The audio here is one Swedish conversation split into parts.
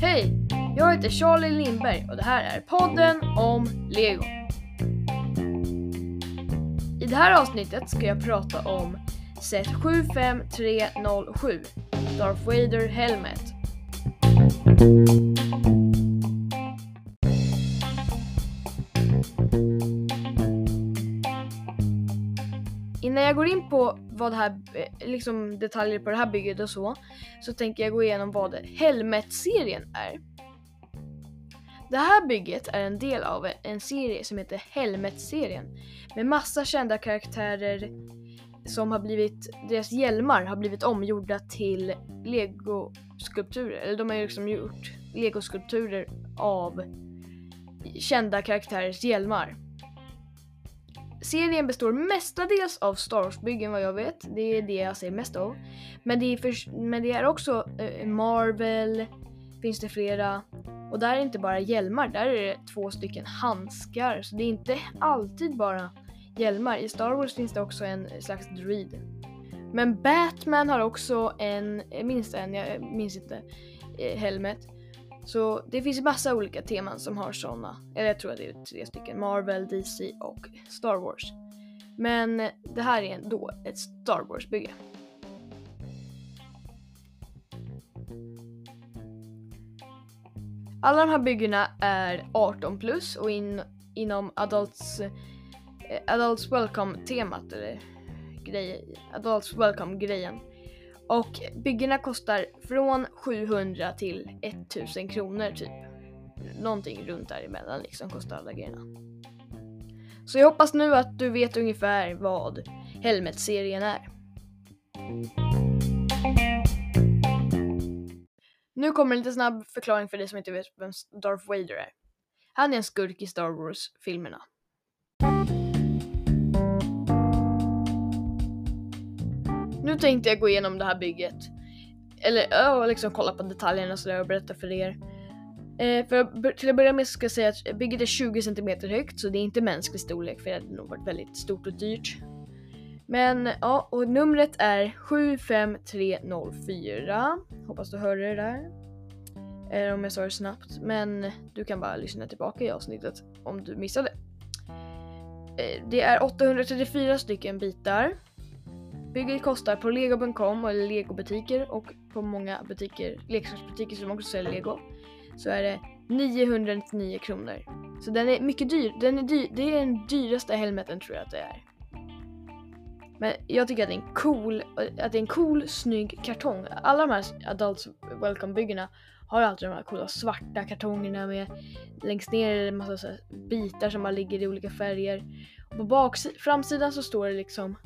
Hej! Jag heter Charlie Lindberg och det här är podden om Lego. I det här avsnittet ska jag prata om set 75307 Darth Vader Helmet. På vad det här, eh, liksom detaljer på det här bygget och så, så tänker jag gå igenom vad Helmet-serien är. Det här bygget är en del av en serie som heter Helmet-serien med massa kända karaktärer som har blivit, deras hjälmar har blivit omgjorda till legoskulpturer. Eller de har ju liksom gjort legoskulpturer av kända karaktärers hjälmar. Serien består mestadels av Star Wars-byggen vad jag vet. Det är det jag ser mest av. Men det är, för, men det är också eh, Marvel, finns det flera. Och där är det inte bara hjälmar, där är det två stycken handskar. Så det är inte alltid bara hjälmar. I Star Wars finns det också en slags druid. Men Batman har också en, minst en, jag minns inte, eh, helmet. Så det finns massa olika teman som har sådana. Eller jag tror att det är tre stycken. Marvel, DC och Star Wars. Men det här är ändå ett Star Wars-bygge. Alla de här byggena är 18 plus och in, inom Adults, eh, Adults Welcome-temat eller grejer, Adults Welcome-grejen. Och byggena kostar från 700 till 1000 kronor typ. Någonting runt däremellan liksom kostar alla grejerna. Så jag hoppas nu att du vet ungefär vad Helmet-serien är. Nu kommer en lite snabb förklaring för dig som inte vet vem Darth Vader är. Han är en skurk i Star Wars-filmerna. Nu tänkte jag gå igenom det här bygget. Eller ja, liksom kolla på detaljerna och sådär och berätta för er. Eh, för till att börja med ska jag säga att bygget är 20 cm högt så det är inte mänsklig storlek för det hade nog varit väldigt stort och dyrt. Men ja, och numret är 75304. Hoppas du hörde det där. Eller om jag sa det snabbt. Men du kan bara lyssna tillbaka i avsnittet om du missade. Eh, det är 834 stycken bitar. Bygget kostar på lego.com eller legobutiker och på många butiker, leksaksbutiker som också säljer lego. Så är det 999 kronor. Så den är mycket dyr. Den är dyr. Det är den dyraste helmeten tror jag att det är. Men jag tycker att det är en cool, att det är en cool, snygg kartong. Alla de här Adults Welcome-byggena har alltid de här coola svarta kartongerna med längst ner är det en massa så bitar som bara ligger i olika färger. Och på baks framsidan så står det liksom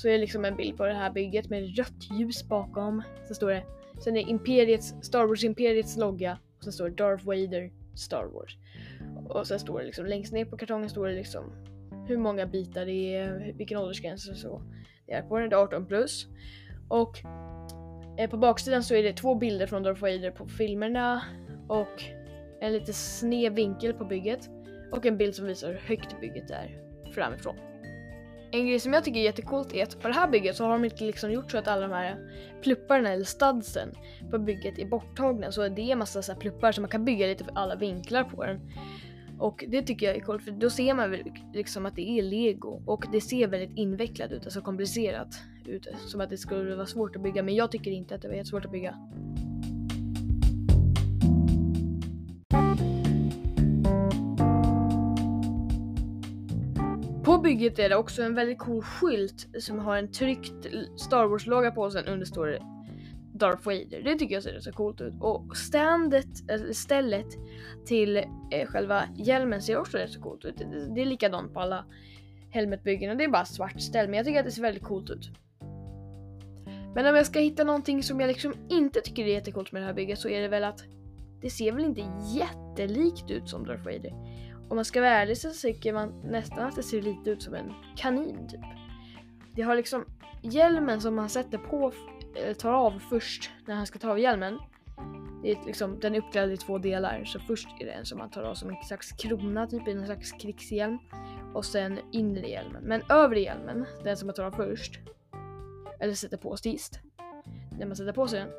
så är det liksom en bild på det här bygget med rött ljus bakom. Så står det, sen är Imperiets, Star Wars Imperiets logga och sen står det Darth Vader Star Wars. Och sen står det liksom längst ner på kartongen står det liksom hur många bitar det är, vilken åldersgräns och så. Det är på den, det är 18 plus. Och eh, på baksidan så är det två bilder från Darth Vader på filmerna och en lite sned vinkel på bygget och en bild som visar hur högt bygget är framifrån. En grej som jag tycker är jättecoolt är att på det här bygget så har de inte liksom gjort så att alla de här plupparna eller studsen på bygget är borttagna så det är massa så pluppar som man kan bygga lite för alla vinklar på den. Och det tycker jag är coolt för då ser man väl liksom att det är lego och det ser väldigt invecklat ut, alltså komplicerat ut. Som att det skulle vara svårt att bygga men jag tycker inte att det var jättesvårt att bygga. Bygget är det också en väldigt cool skylt som har en tryckt Star Wars-logga på och sen under står det Darth Vader. Det tycker jag ser så coolt ut. Och standet, eller stället till eh, själva hjälmen ser också rätt så coolt ut. Det, det är likadant på alla helmetbyggen och det är bara svart ställ men jag tycker att det ser väldigt coolt ut. Men om jag ska hitta någonting som jag liksom inte tycker är jättecoolt med det här bygget så är det väl att det ser väl inte jättelikt ut som Darth Vader. Om man ska vara ärlig så tycker man nästan att det ser lite ut som en kanin typ. Det har liksom hjälmen som han sätter på, eller tar av först när han ska ta av hjälmen. Det är liksom, den är uppdelad i två delar. Så först är det en som man tar av som en slags krona, typ en slags krigshjälm. Och sen inre hjälmen. Men övre hjälmen, den som man tar av först, eller sätter på sist. när man sätter på sig den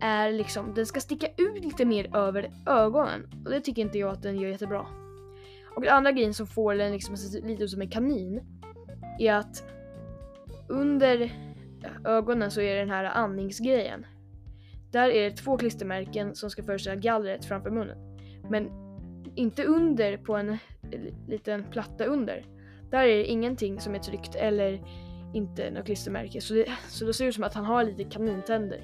är liksom, den ska sticka ut lite mer över ögonen. Och det tycker inte jag att den gör jättebra. Och den andra grejen som får den liksom att se lite ut som en kanin är att under ögonen så är det den här andningsgrejen. Där är det två klistermärken som ska föreställa gallret framför munnen. Men inte under på en liten platta under. Där är det ingenting som är tryckt eller inte något klistermärke. Så, det, så det ser ut som att han har lite kanintänder.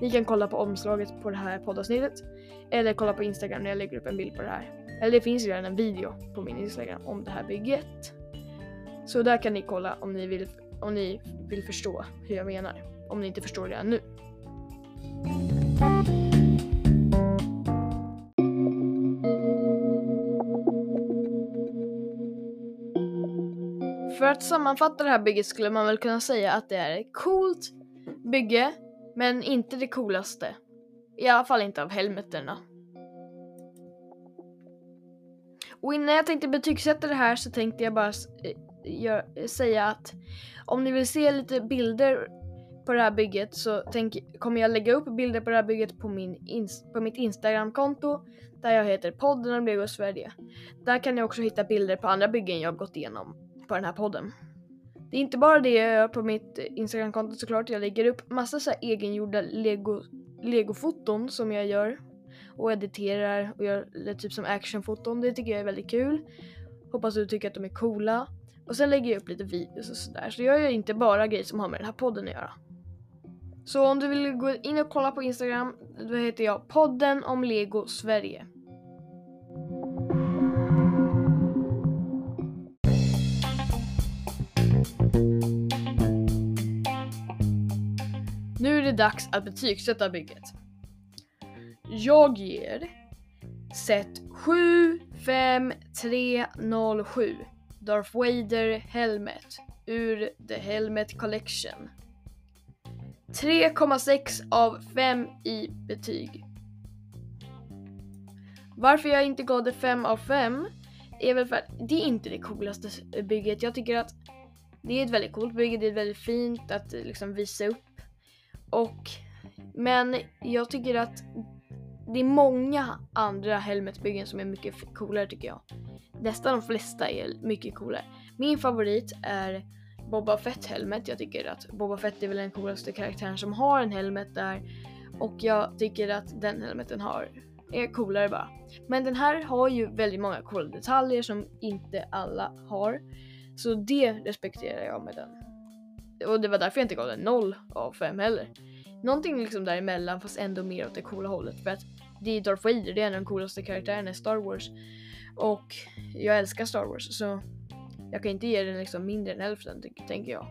Ni kan kolla på omslaget på det här poddavsnittet. Eller kolla på Instagram när jag lägger upp en bild på det här. Eller det finns redan en video på min Instagram om det här bygget. Så där kan ni kolla om ni vill, om ni vill förstå hur jag menar. Om ni inte förstår det nu. För att sammanfatta det här bygget skulle man väl kunna säga att det är ett coolt bygge, men inte det coolaste. I alla fall inte av helmeterna. Och innan jag tänkte betygsätta det här så tänkte jag bara eh, gör, eh, säga att om ni vill se lite bilder på det här bygget så tänk, kommer jag lägga upp bilder på det här bygget på, min på mitt Instagramkonto där jag heter podden om Lego Sverige. Där kan ni också hitta bilder på andra byggen jag har gått igenom på den här podden. Det är inte bara det jag gör på mitt Instagramkonto såklart. Jag lägger upp massa så här egengjorda Lego, Lego-foton som jag gör och editerar och gör typ som actionfoton. Det tycker jag är väldigt kul. Hoppas du tycker att de är coola. Och sen lägger jag upp lite videos och sådär. Så jag gör inte bara grejer som har med den här podden att göra. Så om du vill gå in och kolla på Instagram, då heter jag podden om Lego Sverige. Nu är det dags att betygsätta bygget. Jag ger set 7, 5, 3, 0, 7 Darth Vader Helmet ur The Helmet Collection. 3,6 av 5 i betyg. Varför jag inte gav det 5 av 5 är väl för att det är inte det coolaste bygget. Jag tycker att det är ett väldigt coolt bygge, det är väldigt fint att eh, liksom visa upp. Och, men jag tycker att det är många andra helmetbyggen som är mycket coolare tycker jag. Nästan de flesta är mycket coolare. Min favorit är Boba Fett helmet. Jag tycker att Boba Fett är väl den coolaste karaktären som har en helmet där. Och jag tycker att den helmeten har är coolare bara. Men den här har ju väldigt många coola detaljer som inte alla har. Så det respekterar jag med den. Och det var därför jag inte gav den 0 av 5 heller. Någonting liksom däremellan fast ändå mer åt det coola hållet. För att det är Darth Vader, det är en av de coolaste karaktärerna i Star Wars. Och jag älskar Star Wars så jag kan inte ge den liksom mindre än hälften tänker jag.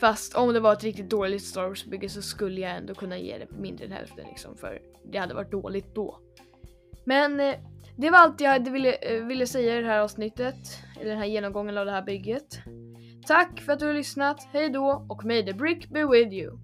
Fast om det var ett riktigt dåligt Star Wars-bygge så skulle jag ändå kunna ge det mindre än hälften liksom för det hade varit dåligt då. Men eh, det var allt jag ville, eh, ville säga i det här avsnittet, eller den här genomgången av det här bygget. Tack för att du har lyssnat, hejdå och may the brick be with you!